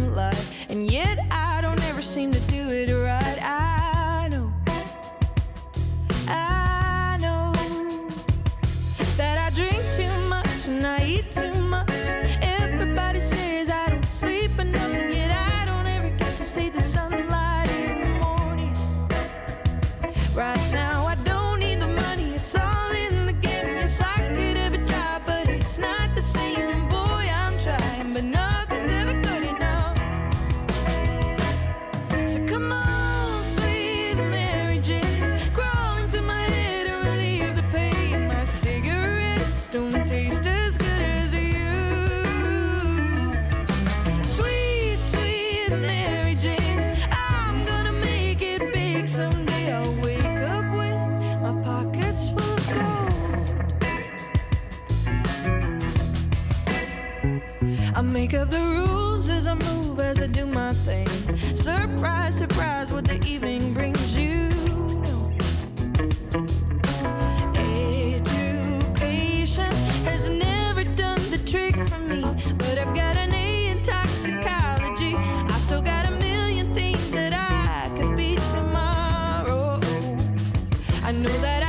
Like. love. I know that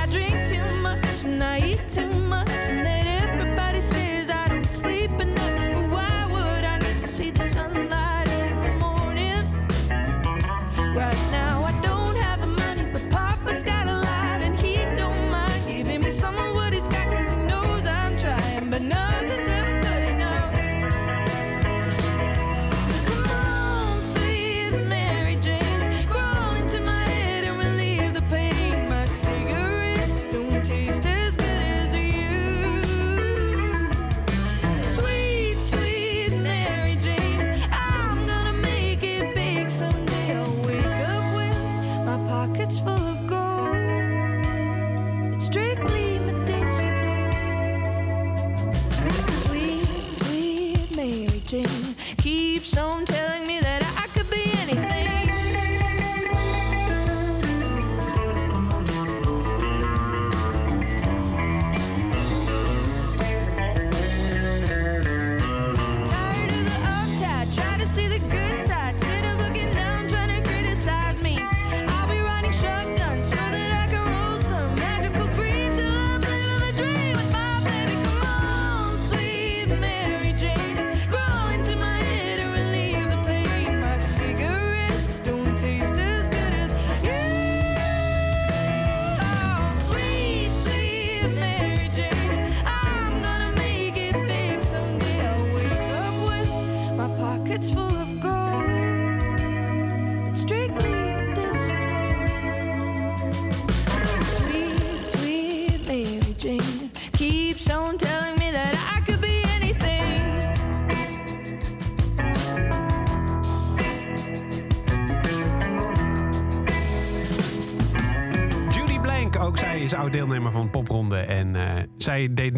ook zij is oud-deelnemer van Popronde. En eh, zij deed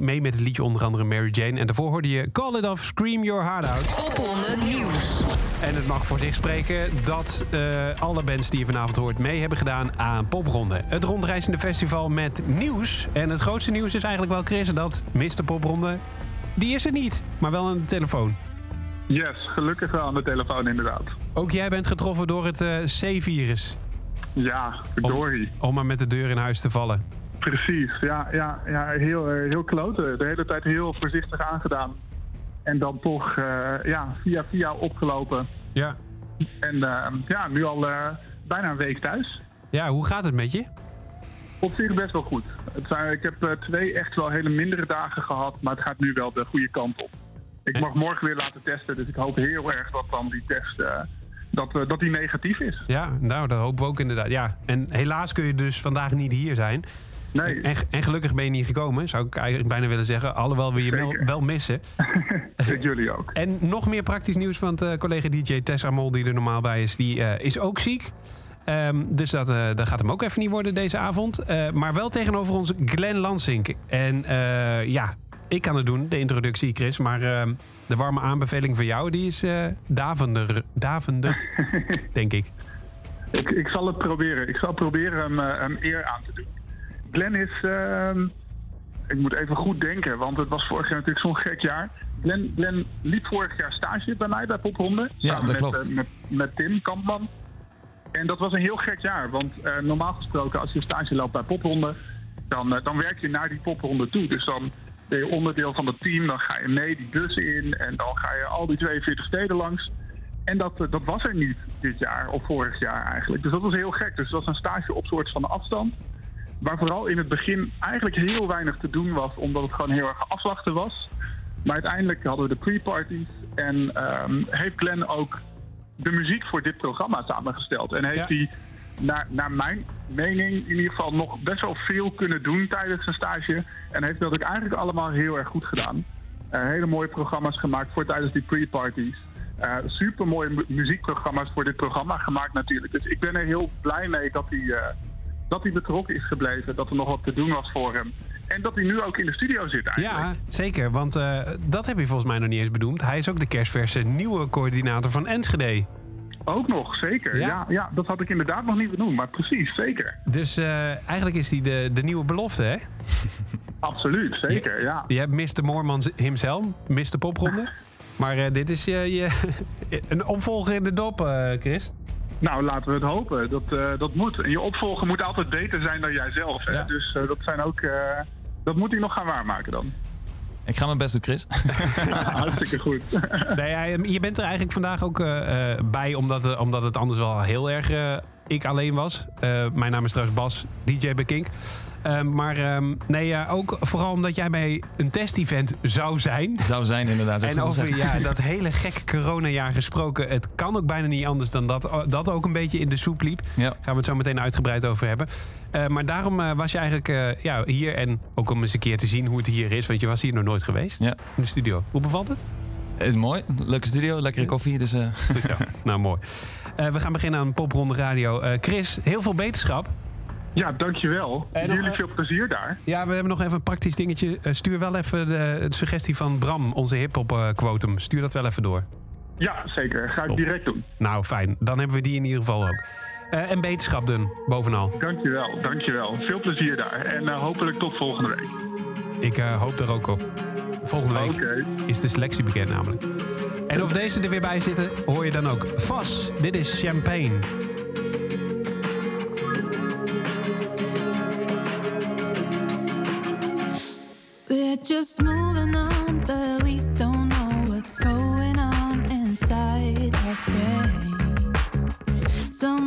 mee met het liedje onder andere Mary Jane. En daarvoor hoorde je Call It Off, Scream Your Heart Out. Popronde Nieuws. En het mag voor zich spreken dat eh, alle bands die je vanavond hoort... mee hebben gedaan aan Popronde. Het rondreizende festival met nieuws. En het grootste nieuws is eigenlijk wel, Chris, dat Mr. Popronde... die is er niet, maar wel aan de telefoon. Yes, gelukkig wel aan de telefoon inderdaad. Ook jij bent getroffen door het eh, C-virus. Ja, verdorie. Om maar met de deur in huis te vallen. Precies, ja, ja, ja heel, eh, heel kloten. De hele tijd heel voorzichtig aangedaan. En dan toch eh, ja, via via opgelopen. Ja. En eh, ja, nu al bijna een week thuis. Ja, hoe gaat het met je? Op zich best wel goed. Het zijn, ik heb twee echt wel hele mindere dagen gehad, maar het gaat nu wel de goede kant op. Ik mag morgen weer laten testen, dus ik hoop heel erg dat dan die test dat, eh, dat die negatief is. Ja, nou, dat hopen we ook inderdaad. Ja, en helaas kun je dus vandaag niet hier zijn. Nee. En, en gelukkig ben je niet gekomen, zou ik eigenlijk bijna willen zeggen. Alhoewel we je wel, wel missen. Ik jullie ook. En nog meer praktisch nieuws, want eh, collega DJ Tessa Mol, die er normaal bij is, die eh, is ook ziek. Ehm, dus dat, dat gaat hem ook even niet worden deze avond. Maar wel tegenover ons Glenn Lansink. En ja, ik kan het doen, de introductie, Chris. Maar ehm, de warme aanbeveling voor jou, die is eh, davender, davender, denk ik. Ik, ik zal het proberen. Ik zal proberen hem, eh, hem eer aan te doen. Glenn is ehm, ik moet even goed denken, want het was vorig jaar natuurlijk zo'n gek jaar. Glenn, Glenn liep vorig jaar stage bij mij bij Popronde. Ja, samen dat met, klopt. eh, met, met Tim Kampman. En dat was een heel gek jaar, want eh, normaal gesproken als je stage loopt bij Popronde, dan, dan werk je naar die Popronde toe. Dus dan ben je onderdeel van het team, dan ga je mee die bus in en dan ga je al die 42 steden langs. En dat, eh, dat was er niet dit jaar, of vorig jaar eigenlijk. Dus dat was heel gek. Dus het was een stage op soort van afstand. Waar vooral in het begin eigenlijk heel weinig te doen was, omdat het gewoon heel erg afwachten was. Maar uiteindelijk hadden we de pre-parties en ehm, heeft Glenn ook de muziek voor dit programma samengesteld. En heeft Ja. Naar, naar mijn mening, in ieder geval nog best wel veel kunnen doen tijdens zijn stage. En heeft dat ook eigenlijk allemaal heel erg goed gedaan. Eh, hele mooie programma's gemaakt voor tijdens die pre-parties. Eh super mooie muziekprogramma's voor dit programma gemaakt natuurlijk. Dus ik ben er heel blij mee dat hij, eh, dat hij betrokken is gebleven. Dat er nog wat te doen was voor hem. En dat hij nu ook in de studio zit eigenlijk. Ja, zeker. Want dat heb je volgens mij nog niet eens benoemd. Hij is ook de kerstverse nieuwe coördinator van Enschede. Ook nog, zeker. Ja? Ja? Ja, dat had ik inderdaad nog niet benoemd. Maar precies, zeker. Dus eh, eigenlijk is hij de, de nieuwe belofte, hè? Absoluut, zeker, ja. Je hebt Mr. Moorman himself, Mr. Popronde. Maar eh, dit is je, je een opvolger in de dop, eh, Chris. Nou, laten we het hopen. Dat, dat moet. En je opvolger moet altijd beter zijn dan jijzelf. Hè? Ja. Dus dat zijn ook... dat moet hij nog gaan waarmaken dan. Ik ga mijn best doen, Chris. Hartstikke goed. Nee, je bent er eigenlijk vandaag ook eh, eh, bij, omdat, eh, omdat het anders wel heel erg eh, ik alleen was. Eh, mijn naam is trouwens Bas, DJ bij Kink. Eh, maar ehm, nee, ja, ook vooral omdat jij bij een test-event zou zijn. Zou zijn inderdaad. En over ja, dat hele gekke coronajaar gesproken. Het kan ook bijna niet anders dan dat dat ook een beetje in de soep liep. Ja. Gaan we het zo meteen uitgebreid over hebben. Eh, maar daarom eh, was je eigenlijk eh, ja, hier. En ook om eens een keer te zien hoe het hier is. Want je was hier nog nooit geweest Ja. in de studio. Hoe bevalt het? Eh, mooi. Leuke studio, lekkere koffie. Dus eh, Goed zo. nou, mooi. Eh, we gaan beginnen aan Popronde Radio. Eh, Chris, heel veel beterschap. Ja, dankjewel. En Jullie eh, veel plezier daar. Ja, we hebben nog even een praktisch dingetje. Stuur wel even de, de suggestie van Bram, onze hip-hop quotum. Stuur dat wel even door. Ja, zeker. Ga ik Top. direct doen. Nou, fijn. Dan hebben we die in ieder geval ook. En beterschap doen, bovenal. Dankjewel, dankjewel. Veel plezier daar. En hopelijk tot volgende week. Ik hoop er ook op. Volgende week is de selectie bekend namelijk. En of deze er weer bij zitten, hoor je dan ook. Vos, dit is Champagne. We're just moving on, but we don't know what's going on inside our brain. So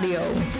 Popronde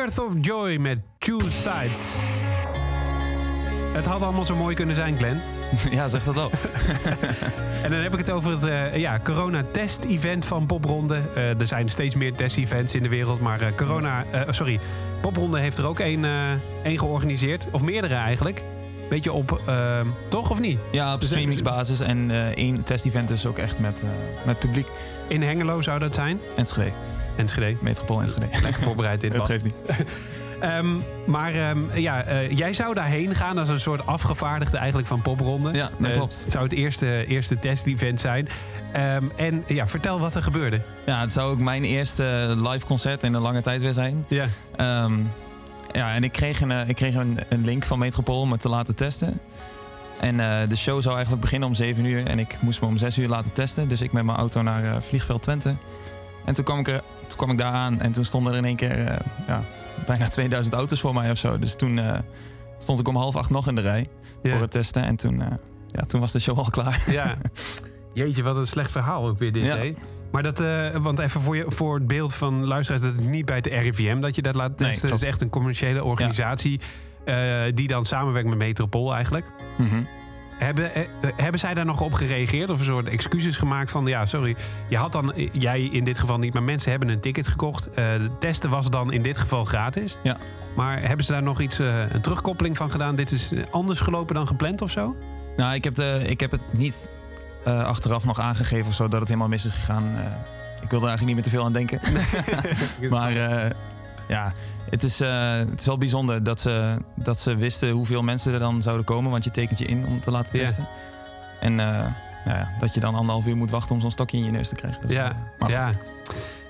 Birth of Joy met Two Sides. Het had allemaal zo mooi kunnen zijn, Glenn. Ja, zeg dat wel. En dan heb ik het over het eh, ja, corona-test-event van Popronde. Eh, er zijn steeds meer test-events in de wereld, maar eh, corona... sorry, Popronde heeft er ook één één georganiseerd. Of meerdere eigenlijk. Beetje op... eh, toch of niet? Ja, op streamingsbasis. En eh één test-event dus ook echt met, eh, met publiek. In Hengelo zou dat zijn. Enschede. Enschede. Metropool Enschede. Lekker voorbereid dit Dat geeft niet. Ehm, maar ehm, ja, eh, jij zou daarheen gaan als een soort afgevaardigde eigenlijk van Popronde. Ja, dat klopt. Het zou het eerste, eerste test-event zijn. Ehm, en ja, vertel wat er gebeurde. Ja, het zou ook mijn eerste live concert in een lange tijd weer zijn. Ja. Ja, en ik kreeg, een, eh, ik kreeg een, een link van Metropool om het te laten testen. En eh, de show zou eigenlijk beginnen om 7 uur. En ik moest me om 6 uur laten testen. Dus ik met mijn auto naar eh, Vliegveld Twente. En toen kwam, ik er, toen kwam ik daar aan. En toen stonden er in één keer ja, bijna 2000 auto's voor mij of zo. Dus toen stond ik om half acht nog in de rij voor het testen. En toen, ja, toen was de show al klaar. Ja. Jeetje, wat een slecht verhaal ook weer dit, Ja. hè? Maar dat, eh, want even voor, je, voor het beeld van luisteraars, dat het niet bij de RIVM dat je dat laat Nee, testen. het is klopt. echt een commerciële organisatie eh, die dan samenwerkt met Metropool eigenlijk. Mhm. hebben, eh, eh, hebben zij daar nog op gereageerd? Of een soort excuses gemaakt van... ja, sorry, je had dan, eh, jij in dit geval niet... maar mensen hebben een ticket gekocht. Eh, de testen was dan in dit geval gratis. Ja. Maar hebben ze daar nog iets, eh, een terugkoppeling van gedaan? Dit is eh, anders gelopen dan gepland of zo? Nou, ik heb, de, ik heb het niet eh, achteraf nog aangegeven of zo dat het helemaal mis is gegaan. Eh, ik wilde er eigenlijk niet meer te veel aan denken. maar eh, ja, het is, het is wel bijzonder dat ze, dat ze wisten hoeveel mensen er dan zouden komen. Want je tekent je in om te laten testen. En eh, ja, dat je dan anderhalf uur moet wachten om zo'n stokje in je neus te krijgen. Dat Ja, maar ja.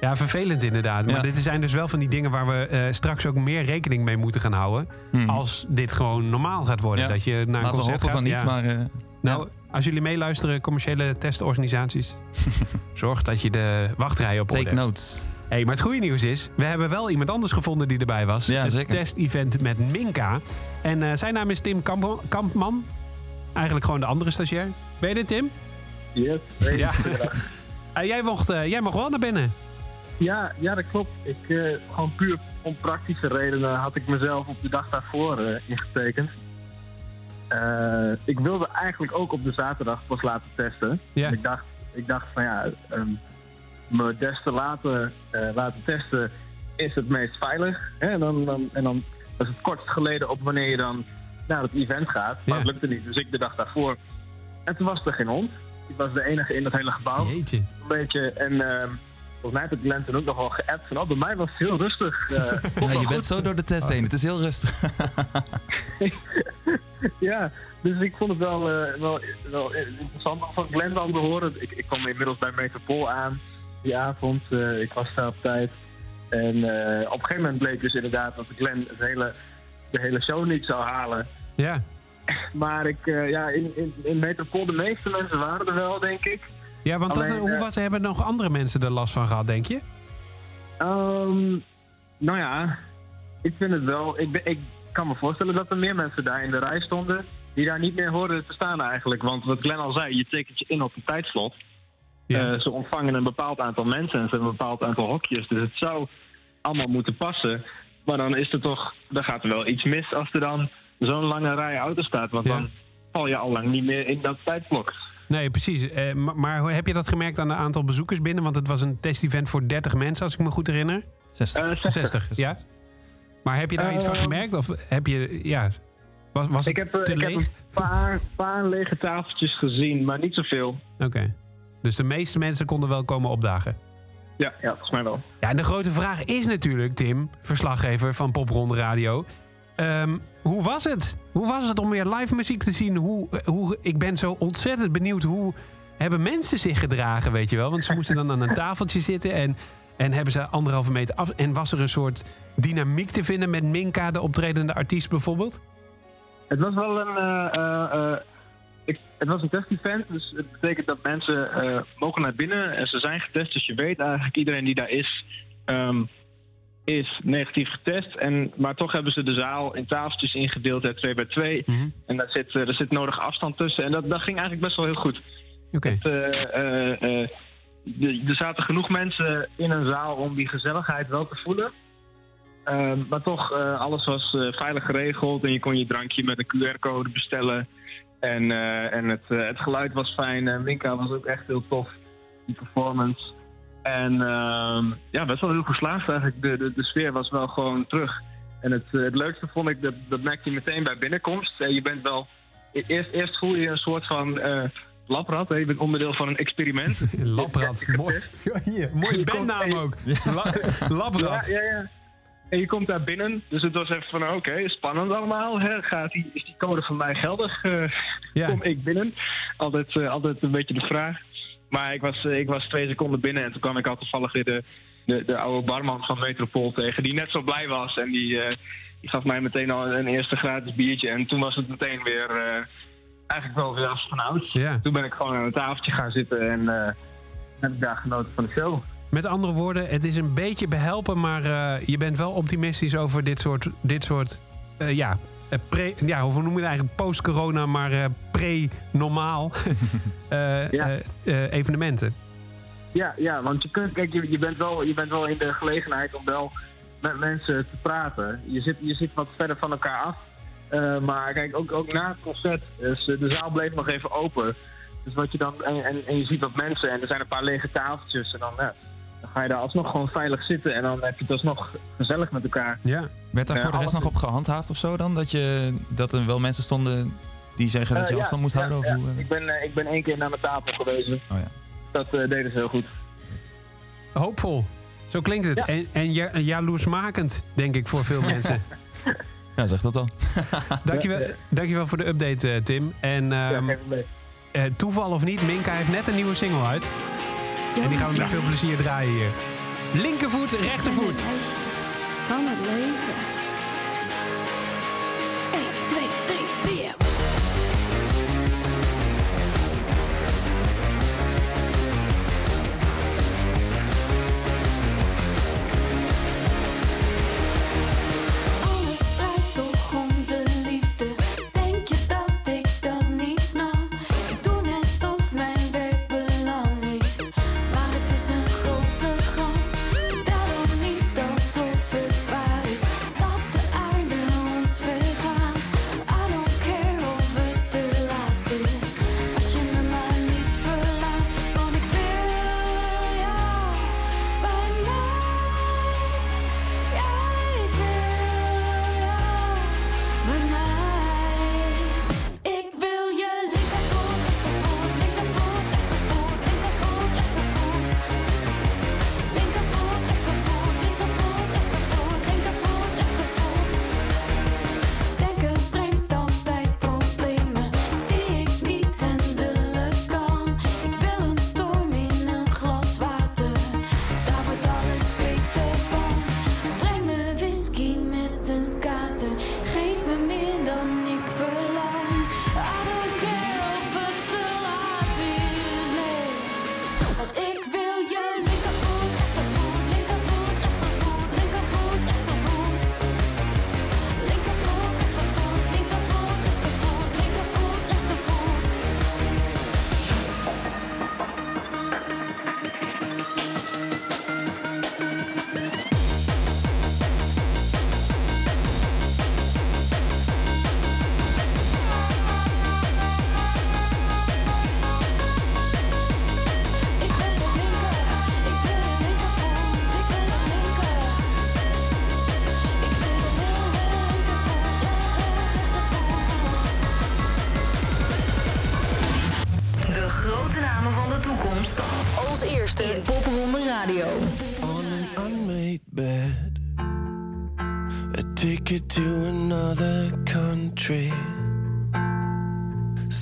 ja, vervelend inderdaad. Maar Ja. dit zijn dus wel van die dingen waar we straks ook meer rekening mee moeten gaan houden. Hmm. Als dit gewoon normaal gaat worden. Ja. Dat je naar een Laten we concert hopen van gaat. niet, Ja. maar... Nou. Als jullie meeluisteren, commerciële testorganisaties, zorg dat je de wachtrij op orde Take hebt. notes. Hey, maar het goede nieuws is, we hebben wel iemand anders gevonden die erbij was. Ja, het zeker. test-event met Minka. En eh, zijn naam is Tim Kamp- Kampman. Eigenlijk gewoon de andere stagiair. Ben je dit, Tim? Yes. Ja. Eh, jij, mocht, eh, jij mag wel naar binnen. Ja, ja, dat klopt. Ik, eh, gewoon puur om praktische redenen had ik mezelf op de dag daarvoor eh, ingetekend. Eh, ik wilde eigenlijk ook op de zaterdag pas laten testen. Ja. Ik, dacht, ik dacht van ja, ehm, me des te laten, eh, laten testen is het meest veilig. Hè? En, dan, dan, en dan is het kortst geleden op wanneer je dan naar het event gaat. Maar Ja. het lukte niet, dus ik de dag daarvoor. En toen was er geen hond. Ik was de enige in dat hele gebouw Jeetje. een beetje. En ehm, volgens mij heb ik Glenn toen ook nog wel geappt van, oh, bij mij was het heel rustig. eh, Ja, je bent zo door de test heen. Het is heel rustig. ja, dus ik vond het wel, eh, wel, wel interessant om van Glenn dan te horen. Ik, ik kwam inmiddels bij Metropool aan die avond. eh, ik was daar op tijd. En eh, op een gegeven moment bleek dus inderdaad dat Glenn het hele, de hele show niet zou halen. Ja. Maar ik, eh, ja, in, in, in Metropool, de meeste mensen waren er wel, denk ik. Ja, want dat, hoe eh, was, hebben nog andere mensen er last van gehad, denk je? Ehm, nou ja, ik vind het wel. Ik, ben, ik kan me voorstellen dat er meer mensen daar in de rij stonden. die daar niet meer hoorden te staan eigenlijk. Want wat Glenn al zei, je tekent je in op een tijdslot. Ja. Eh, ze ontvangen een bepaald aantal mensen en ze hebben een bepaald aantal hokjes. Dus het zou allemaal moeten passen. Maar dan is er toch. Dan gaat er wel iets mis als er dan zo'n lange rij auto's staat. Want Ja. dan val je al lang niet meer in dat tijdblok. Nee, precies. Eh, maar, heb je dat gemerkt aan het aantal bezoekers binnen? Want het was een testevent voor 30 mensen, als ik me goed herinner. 60. Eh, 60. 60, ja. Maar heb je daar iets van Ehm, gemerkt? Of heb je, ja, was, was het Ik heb, eh, te ik heb een paar, paar lege tafeltjes gezien, maar niet zoveel. Oké. Dus de meeste mensen konden wel komen opdagen. Ja, ja, volgens mij wel. Ja, en de grote vraag is natuurlijk, Tim, verslaggever van Popronde Radio. Ehm, hoe was het? Hoe was het om weer live muziek te zien? Hoe, eh, hoe, ik ben zo ontzettend benieuwd hoe hebben mensen zich gedragen, weet je wel? Want ze moesten dan aan een tafeltje zitten en, en hebben ze anderhalve meter af. En was er een soort dynamiek te vinden met Minka, de optredende artiest bijvoorbeeld? Het was wel een. eh, eh, ik, het was een test-event, dus het betekent dat mensen mogen naar binnen en ze zijn getest. Dus je weet eigenlijk, iedereen die daar is, ehm, is negatief getest. En, maar toch hebben ze de zaal in tafeltjes ingedeeld, hè, twee bij twee. Mhm. En daar zit, eh, er zit nodig afstand tussen. En dat, dat ging eigenlijk best wel heel goed. Oké. Het, eh, eh, de- er zaten genoeg mensen in een zaal om die gezelligheid wel te voelen. Ehm, maar toch, alles was veilig geregeld en je kon je drankje met een QR-code bestellen. En, en het, het geluid was fijn. En Minka was ook echt heel tof, die performance. En ehm, ja, best wel heel geslaagd eigenlijk. De, de, de sfeer was wel gewoon terug. En het, eh, het leukste vond ik, dat, dat merkte je meteen bij binnenkomst. Eh, je bent wel, e- eerst, eerst voel je een soort van eh labrad. hè. Je bent onderdeel van een experiment. Labrad. Mooi. Hier, mooie bandnaam ook. La- Labrad. Ja, ja, ja. En je komt daar binnen, dus het was even van oké, spannend allemaal. Hè? Gaat die, is die code van mij geldig? Eh, Ja. Kom ik binnen? Altijd, eh, altijd een beetje de vraag. Maar ik was, eh, ik was twee seconden binnen en toen kwam ik al toevallig weer de, de, de oude barman van Metropool tegen, die net zo blij was. En die, eh, die gaf mij meteen al een eerste gratis biertje. En toen was het meteen weer eh, eigenlijk wel weer als van ouds. Ja. Toen ben ik gewoon aan een tafeltje gaan zitten en heb ik daar genoten van de show. Met andere woorden, het is een beetje behelpen, maar je bent wel optimistisch over dit soort, dit soort ja, pre, ja, hoe noem je het eigenlijk? Post-corona, maar pre-normaal eh, Ja. eh, eh, evenementen. Ja, ja, want je, kunt, kijk, je, je, bent wel, je bent wel in de gelegenheid om wel met mensen te praten. Je zit, je zit wat verder van elkaar af. Eh, maar kijk, ook, ook na het concert, dus, de zaal bleef nog even open. Dus wat je dan, en, en, en je ziet wat mensen en er zijn een paar lege tafeltjes. En dan, ja, dan ga je daar alsnog gewoon veilig zitten en dan heb je het alsnog gezellig met elkaar. Ja. Werd daar voor de rest alles nog op gehandhaafd of zo dan? Dat, je, dat er wel mensen stonden die zeggen dat je Eh, ja, afstand moest ja, houden? Of ja. hoe, eh? Ik, ben, eh, ik ben één keer naar mijn tafel geweest. Oh ja. Dat eh, deden ze heel goed. Hoopvol. Zo klinkt het. Ja. En, en ja, jaloersmakend, denk ik, voor veel mensen. ja, zeg dat al. Dankjewel, dankjewel voor de update, Tim. En probleem. eh, toeval of niet, Minka heeft net een nieuwe single uit. En die gaan we met veel plezier draaien hier. Linkervoet, rechtervoet. Van het leven.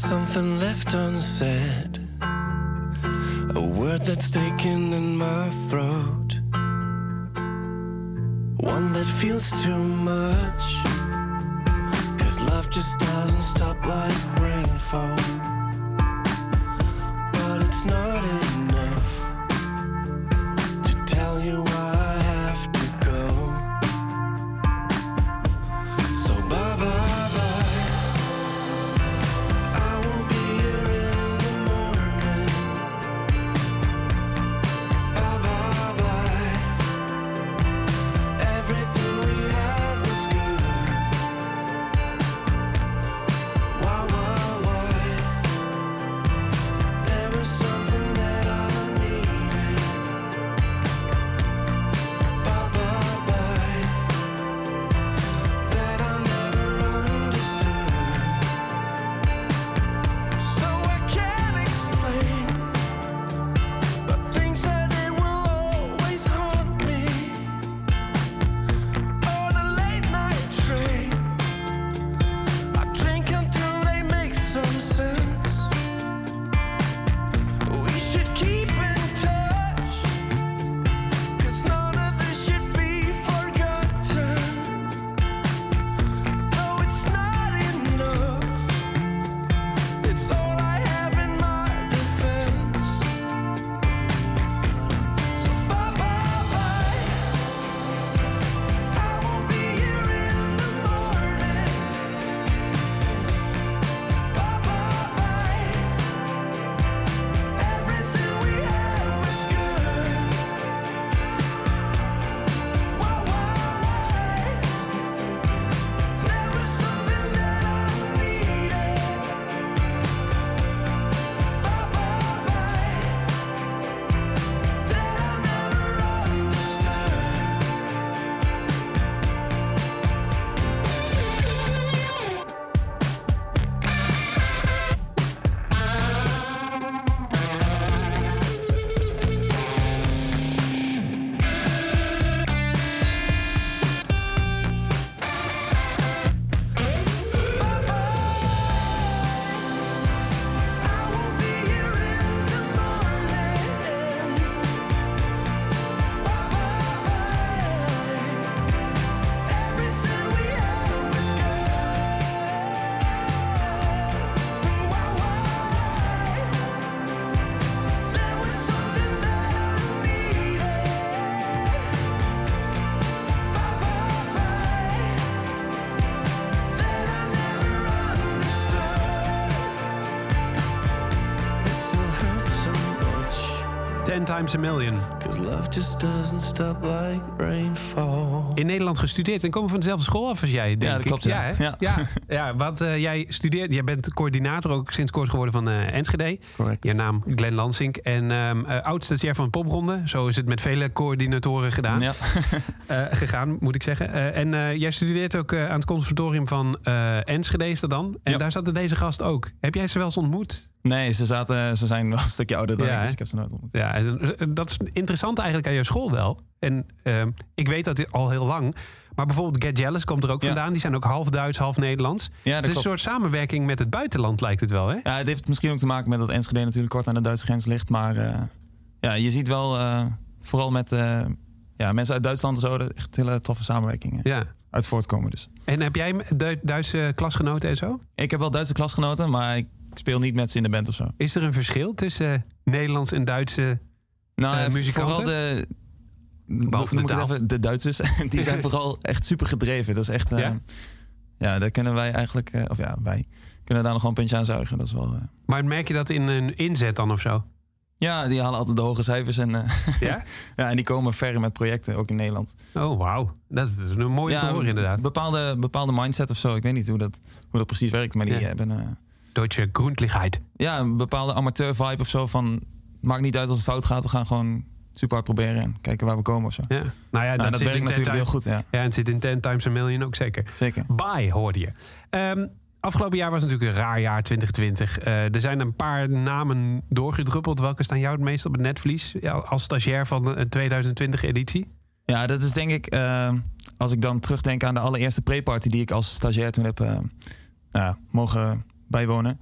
Something left unsaid. A word that's taken in my throat. One that feels too much. Cause love just doesn't stop like rainfall. But it's not enough to tell you Times a Million. Cause love just doesn't stop like. In Nederland gestudeerd en komen van dezelfde school af als jij, denk dat ik. klopt, ja. hè? Ja. ja. ja, want eh, jij studeert, jij bent coördinator ook sinds kort geworden van eh, Enschede. Correct. Je naam Glenn Lansink. En ehm eh, oud-stagiair van Popronde. Zo is het met vele coördinatoren gedaan. Ja. Eh, gegaan, moet ik zeggen. Eh, en eh, jij studeert ook eh, aan het conservatorium van eh, Enschede is dat dan. En Ja. daar zat deze gast ook. Heb jij ze wel eens ontmoet? Nee, ze, zaten, ze zijn wel een stukje ouder dan Ja, ik, dus ik heb ze nooit ontmoet. Ja, dat is interessant eigenlijk aan jouw school wel. En ehm, ik weet dat dit al heel lang. Maar bijvoorbeeld Get Jealous komt er ook Ja. vandaan. Die zijn ook half Duits, half Nederlands. Ja, het is een soort samenwerking met het buitenland lijkt het wel, hè? Ja, het heeft misschien ook te maken met dat Enschede natuurlijk kort aan de Duitse grens ligt. Maar eh, ja, je ziet wel, eh, vooral met eh, ja, mensen uit Duitsland en zo, echt hele toffe samenwerkingen Ja. uit voortkomen. Dus. En heb jij Du- Duitse klasgenoten en zo? Ik heb wel Duitse klasgenoten, maar ik speel niet met ze in de band of zo. Is er een verschil tussen Nederlands en Duitse... Nou, muzikanten? vooral de... Behalve de even- de Duitsers, die zijn vooral echt super gedreven. Dat is echt... eh, Ja? ja? daar kunnen wij eigenlijk... eh, of ja, wij kunnen daar nog wel een puntje aan zuigen. Dat is wel... eh, Maar merk je dat in een inzet dan of zo? ja, die halen altijd de hoge cijfers. En, Ja? ja, en die komen ver met projecten, ook in Nederland. Oh, wauw. Dat is een mooie te horen inderdaad. Bepaalde, bepaalde mindset of zo. Ik weet niet hoe dat, hoe dat precies werkt. Maar die Ja. hebben Deutsche Grundlichkeit. ja, een bepaalde amateur vibe of zo. Van, maakt niet uit als het fout gaat. We gaan gewoon super hard proberen. En kijken waar we komen of zo. Ja. Nou ja, Nou, dat, dat werkt natuurlijk heel goed. Ja, Ja, en het zit in 10 times a million ook zeker. zeker. Bye, hoorde je. Ehm, afgelopen jaar was natuurlijk een raar jaar, 2020. Eh, er zijn een paar namen doorgedruppeld. Welke staan jou het meest op het netvlies? Als stagiair van de 2020-editie? Ja, dat is denk ik... eh, als ik dan terugdenk aan de allereerste pre-party... die ik als stagiair toen heb eh, nou mogen bijwonen.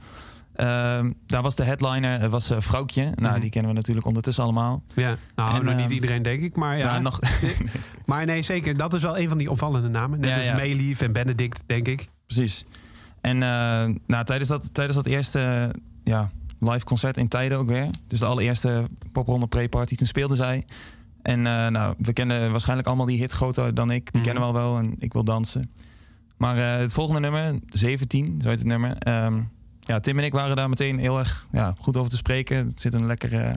Eh, daar was de headliner eh, was, eh, Vrouwtje. Nou, Mhm. die kennen we natuurlijk ondertussen allemaal. Ja, nou, En, nog niet ehm, iedereen, denk ik. Maar ja, Ja, nog, maar nee, zeker. Dat is wel een van die opvallende namen. Net Ja, als ja. Meelief en Benedict, denk ik. Precies. En eh, nou, tijdens, dat, tijdens dat eerste ja, live concert in Tijden ook weer. Dus de allereerste popronde pre-party. Toen speelde zij. En nou, we kennen waarschijnlijk allemaal die hit groter dan ik. Die Mhm. kennen we al wel en ik wil dansen. Maar het volgende nummer, 17, zo heet het nummer. Ehm, ja, Tim en ik waren daar meteen heel erg ja, goed over te spreken. Er zit een lekkere,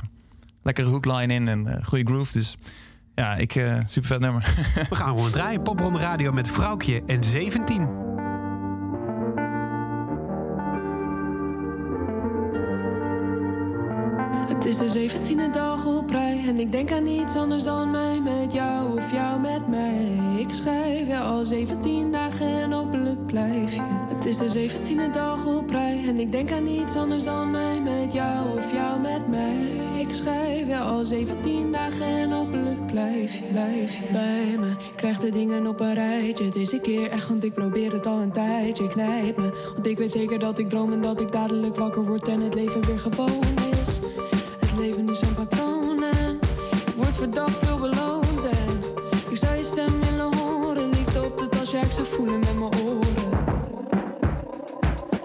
lekkere hookline in en eh goede groove. Dus ja, ik, eh super vet nummer. We gaan gewoon draaien. Popronde Radio met Vrouwtje en 17. Het is de 17e dag op rij en ik denk aan niets anders dan mij met jou of jou met mij. Ik schrijf je al 17 dagen en hopelijk blijf je. Het is de 17e dag op rij en ik denk aan niets anders dan mij met jou of jou met mij. Ik schrijf je al 17 dagen en hopelijk blijf je, blijf je bij me. Krijg de dingen op een rijtje deze keer echt, want ik probeer het al een tijdje. Knijp me, want ik weet zeker dat ik droom en dat ik dadelijk wakker word en het leven weer gewoon verdacht veel beloond en ik zou je stem willen horen. Liefde op de tas, ja ik zou voelen met mijn oren.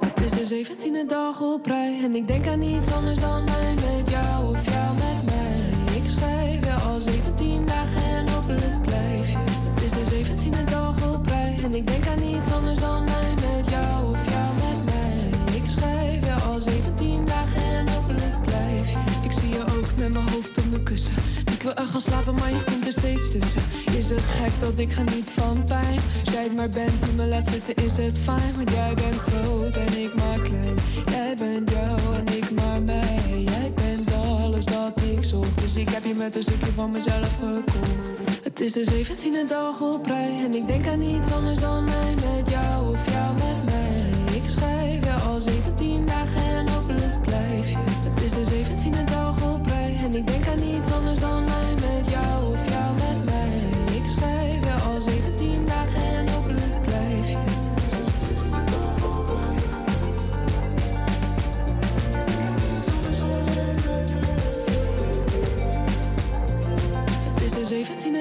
Het is de 17e dag op rij en ik denk aan niets anders dan mij met jou of jou met mij. Ik schrijf je al 17 dagen en hopelijk blijf je. Het is de 17e dag op rij en ik denk aan niets anders dan mij met jou of jou met mij. Ik schrijf je al 17 dagen en hopelijk blijf je. Ik zie je ook met mijn hoofd op mijn kussen. Wil gaan slapen, maar je komt er steeds tussen. Is het gek dat ik geniet van pijn? Als jij het maar bent die me laat zitten, is het fijn. Want jij bent groot en ik maar klein. Jij bent jou en ik maar mij. Jij bent alles dat ik zocht. Dus ik heb je met een stukje van mezelf gekocht. Het is de 17e dag op rij. En ik denk aan niets anders dan mij met jou of jou met mij. Ik schrijf je al 17 dagen en hopelijk blijf je. Het is de 17e dag op rij. En ik denk aan niets anders dan mij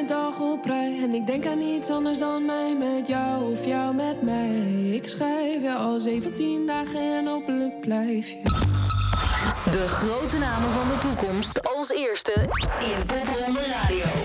de 17e dag op en ik denk aan niets anders dan mij met jou of jou met mij. Ik schrijf je al 17 dagen en hopelijk blijf je. De grote namen van de toekomst als eerste in Popronde Radio.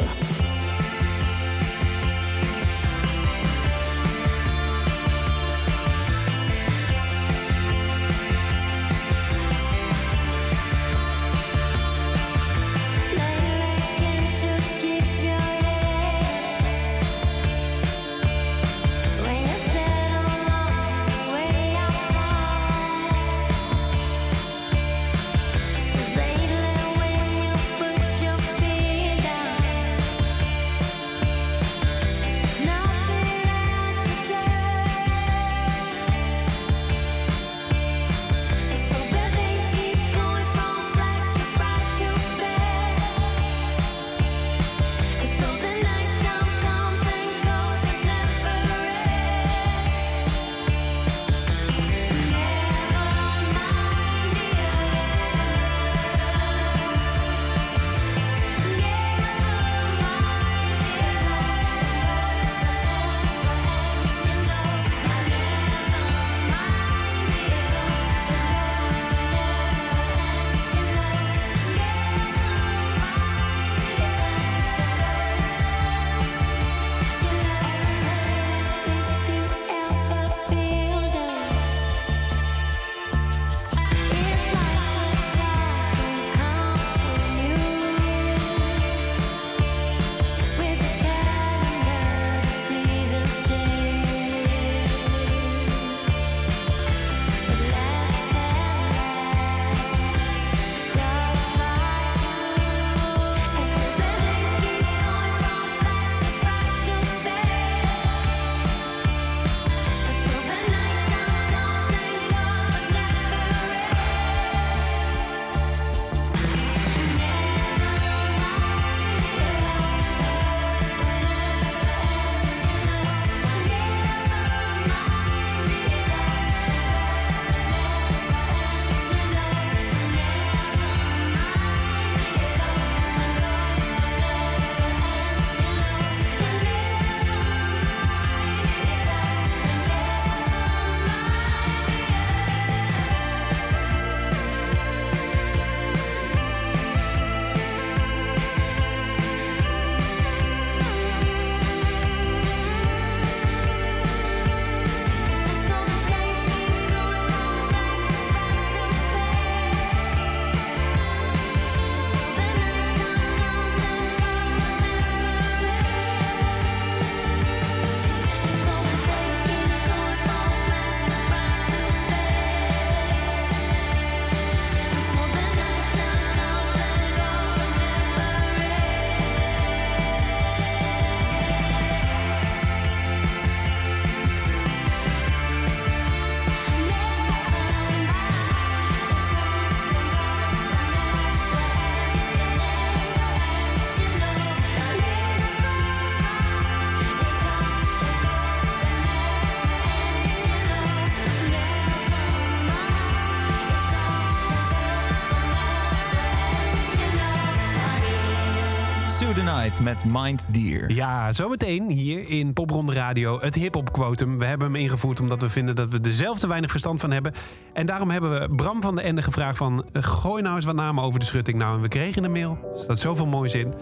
Night met Mind Deer. Ja, zometeen hier in Popronde Radio het hip-hop quotum. We hebben hem ingevoerd omdat we vinden dat we er zelf te weinig verstand van hebben. En daarom hebben we Bram van de Ende gevraagd van... gooi nou eens wat namen over de schutting. Nou, en we kregen een mail. Er staat zoveel moois in.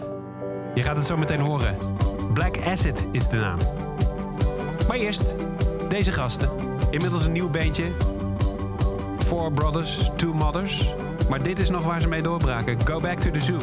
Je gaat het zo meteen horen. Black Acid is de naam. Maar eerst deze gasten. Inmiddels een nieuw beentje. Four Brothers, Two Mothers. Maar dit is nog waar ze mee doorbraken. Go Back to the Zoo.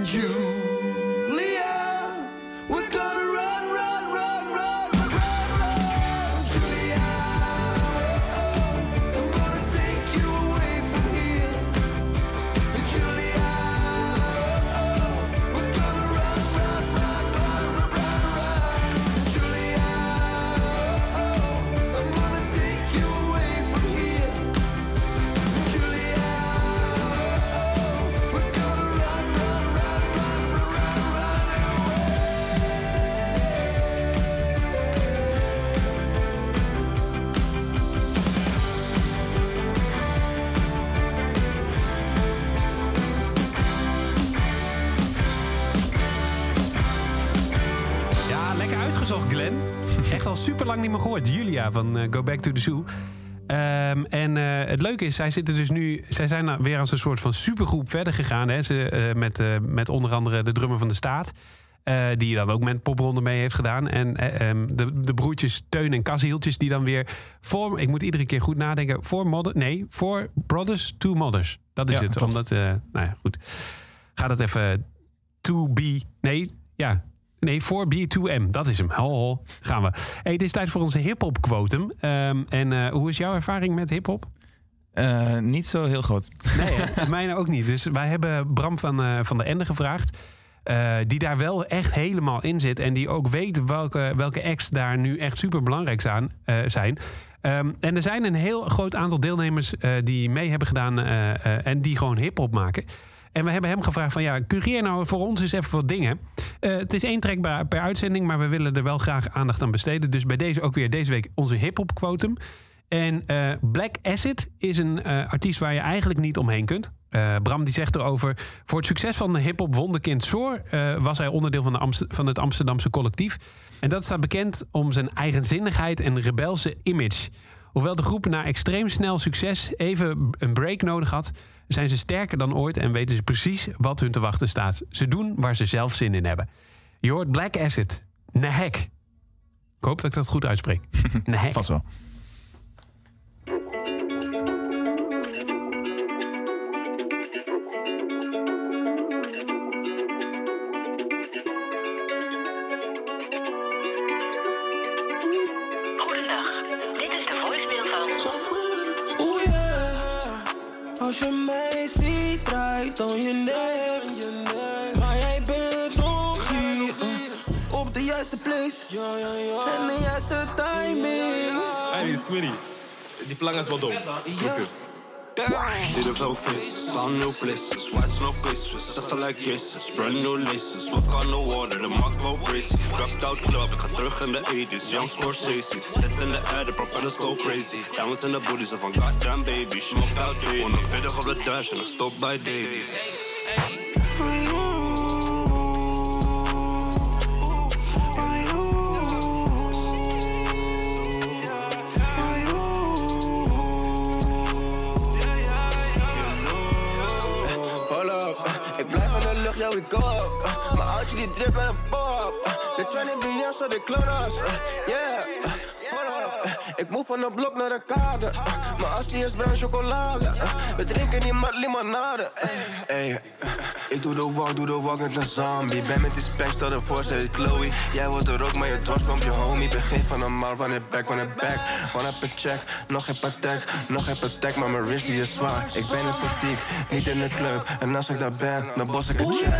Julia, gehoord. Julia van eh, Go Back to the Zoo. Ehm, en eh, het leuke is, zij zitten dus nu. Zij zijn nou weer als een soort van supergroep verder gegaan. Hè? Ze, eh, met, eh, met onder andere de drummer van de staat. die dan ook met popronde mee heeft gedaan. En eh, ehm, de, de broertjes Teun en Kasieltjes die dan weer voor... Ik moet iedere keer goed nadenken. Voor modder, nee, voor Brothers, Two Mothers. Dat is Ja, het. klopt. Omdat, nou ja, goed. Ga dat even... To be... Nee, ja. Nee, voor B2M. Dat is hem. Ho, ho. Gaan we. Hey, het is tijd voor onze hip-hop quotum. Ehm, en eh, hoe is jouw ervaring met hip-hop? Eh, niet zo heel groot. Nee, hè? mijne ook niet. Dus wij hebben Bram van, eh, van de Ende gevraagd. eh, die daar wel echt helemaal in zit. En die ook weet welke, welke acts daar nu echt super belangrijk zijn. eh, zijn. Ehm, en er zijn een heel groot aantal deelnemers eh, die mee hebben gedaan. eh, eh, en die gewoon hip-hop maken. En we hebben hem gevraagd van ja, cureer nou voor ons eens even wat dingen. Eh, het is één track per, uitzending, maar we willen er wel graag aandacht aan besteden. Dus bij deze ook weer deze week onze hip-hop quotum. En eh, Black Acid is een eh, artiest waar je eigenlijk niet omheen kunt. Bram die zegt erover... voor het succes van de hip-hop wonderkind Soor... eh, was hij onderdeel van, de van het Amsterdamse collectief. En dat staat bekend om zijn eigenzinnigheid en rebelse image. Hoewel de groep na extreem snel succes even een break nodig had... zijn ze sterker dan ooit en weten ze precies wat hun te wachten staat. Ze doen waar ze zelf zin in hebben. Je hoort Black Acid, Nahek. Ik hoop dat ik dat goed uitspreek. Nahek. Vast wel. Die plank is wel dom. Dit is ook vis, on new places, watch no Christmas, just like kisses, brand new laces, walk on the water, de mak wel crazy, drugged out club, ik ga terug in de 80s, young Scorsese, zit in de air, de propellers go crazy, diamonds in de booty, ze van goddamn baby, smoked out day, 140 op de dash en ik stop bij Davy. De lucht, yo, ik go up. Uh, Mijn oudje die drip en een pop. Uh, De 20 biljoen, zo de klonas. Yeah, uh, hold up. Ik move van de blok naar de kade. Mijn assie is bruin chocolade. We drinken niet met limonade. Ey, uh, ik doe de walk, doe de walk met een zombie. Ben met die spek, stel ervoor, zei het Chloe. Jij wordt er ook, maar je trots komt je homie. Begin van een maal, van het back, van het back. One heb een check, nog geen patek, nog geen patek, maar mijn wrist die is zwaar. Ik ben in politiek, niet in de club. En als ik daar ben, dan bos ik een check.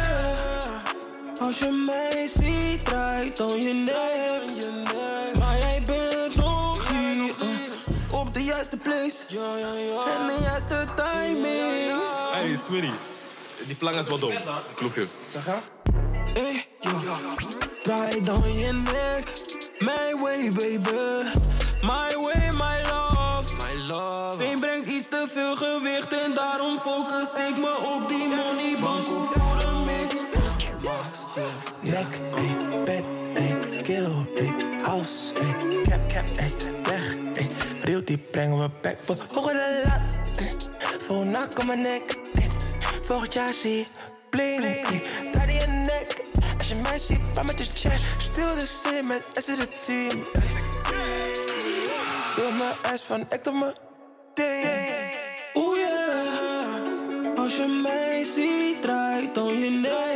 Als je mij ziet, draait dan je nek. Maar jij bent nog hier. uh, Op de juiste place. En de juiste timing. Hey, Switty. Die plank is wel dom. Klopt je. Hey, yo. Draai dan je nek. My way, baby. My way, my love. My love. Veen brengt iets te veel gewicht en daarom focus ik me op die money. Banko voor de mix. Nek, ey, bed, ey, kill, ey, house, ey, cap, cap, ey, weg, ey. Real die brengen we back voor hoger de lat, ey. Vol nak om mijn nek, ey. Volgend jaar zie je bling, in je nek, als je mij ziet, pa met de check. Stil de zin met S in het team. Doe mijn ass van echt op mijn ding. Oeh yeah, als je mij ziet, draait dan je nek.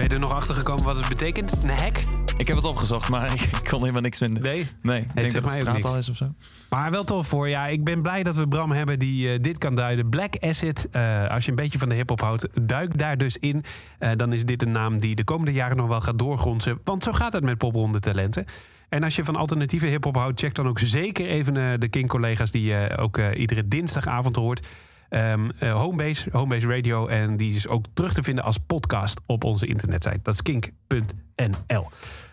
Ben je er nog achter gekomen wat het betekent? Een hack? Ik heb het opgezocht, maar ik, ik kon helemaal niks vinden. Nee? Nee, ik denk dat het straattaal is of zo. Maar wel tof voor. Ja, ik ben blij dat we Bram hebben die eh, dit kan duiden. Black Acid, eh, als je een beetje van de hip-hop houdt, duik daar dus in. Eh, dan is dit een naam die de komende jaren nog wel gaat doorgrondsen. Want zo gaat het met popronde talenten. En als je van alternatieve hip-hop houdt, check dan ook zeker even de King-collega's die je ook iedere dinsdagavond hoort. Ehm, eh, Homebase, Homebase Radio. En die is ook terug te vinden als podcast op onze internetsite. Dat is kink.nl.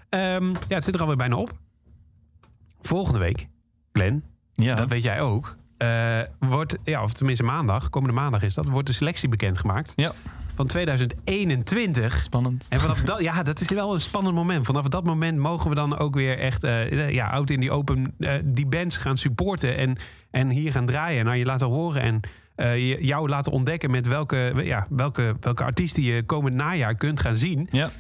Ehm, ja, het zit er alweer bijna op. Volgende week, Glenn, Ja. dat weet jij ook. eh, wordt, ja, of tenminste maandag, komende maandag is dat, wordt de selectie bekendgemaakt. Ja. Van 2021. Spannend. En vanaf dat, ja, dat is wel een spannend moment. Vanaf dat moment mogen we dan ook weer echt, eh, ja, oud in die open, die bands gaan supporten en, en hier gaan draaien. Naar je laten horen en je- jou laten ontdekken met welke, ja, welke, welke artiesten je komend najaar kunt gaan zien. Ja.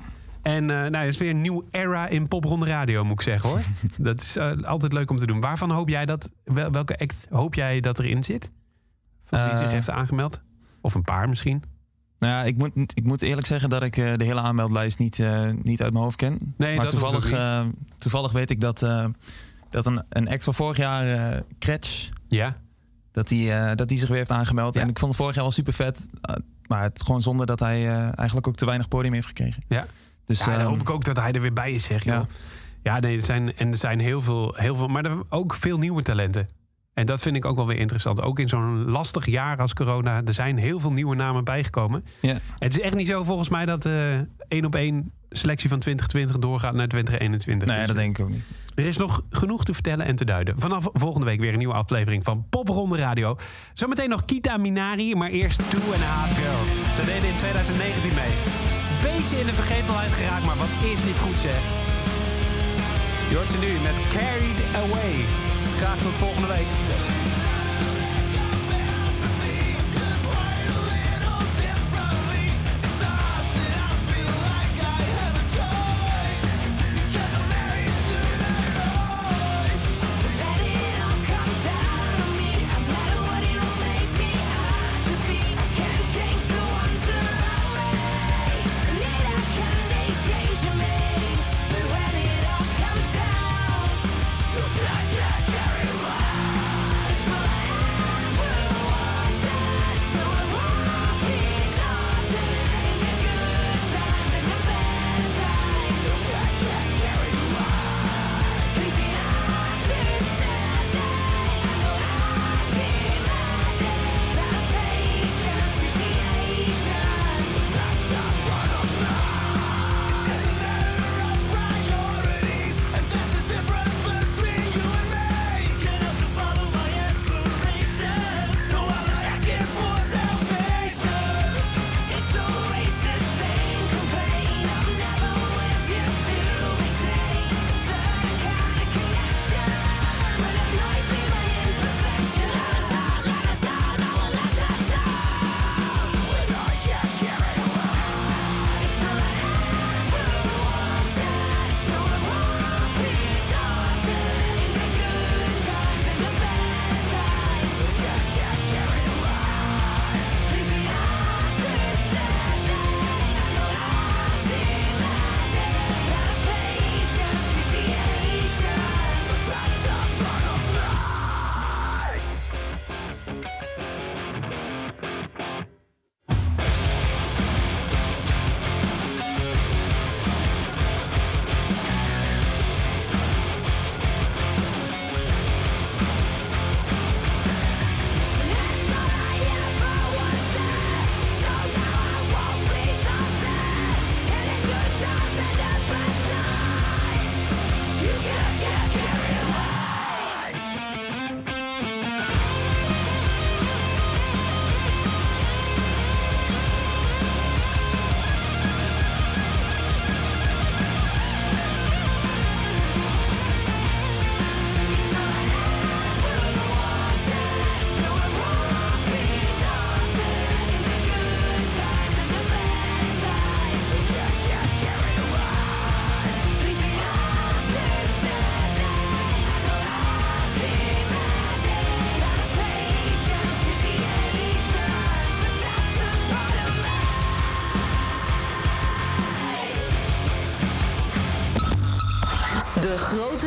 En eh nou, het is weer een nieuw era in popronde radio, moet ik zeggen hoor. dat is eh, altijd leuk om te doen. Waarvan hoop jij dat, wel- welke act hoop jij dat erin zit? Van wie zich heeft aangemeld? Of een paar misschien? Nou ja, ik moet, ik moet eerlijk zeggen dat ik de hele aanmeldlijst niet, niet uit mijn hoofd ken. Nee, maar dat toevallig, toevallig weet ik dat, dat een, een act van vorig jaar, Kretsch, Ja. Dat die, eh, dat die zich weer heeft aangemeld. Ja. En ik vond het vorig jaar wel super vet. maar het gewoon zonde dat hij eh, eigenlijk ook te weinig podium heeft gekregen. Ja. Dus, ja, dan ehm, hoop ik ook dat hij er weer bij is, zeg je. ja. Ja, nee, er zijn, en er zijn heel veel, heel veel, maar er ook veel nieuwe talenten. En dat vind ik ook wel weer interessant. Ook in zo'n lastig jaar als corona, er zijn heel veel nieuwe namen bijgekomen. Ja. Het is echt niet zo volgens mij dat eh één op één selectie van 2020 doorgaat naar 2021. Nee, dat denk ik ook niet. Er is nog genoeg te vertellen en te duiden. Vanaf volgende week weer een nieuwe aflevering van Popronde Radio. Zometeen nog Kita Minari, maar eerst Two and a Half Girl. Ze deden in 2019 mee. Beetje in de vergetelheid geraakt, maar wat is dit goed zeg. Je hoort ze nu met Carried Away. Graag tot volgende week.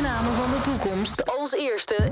Grote van de toekomst. Als eerste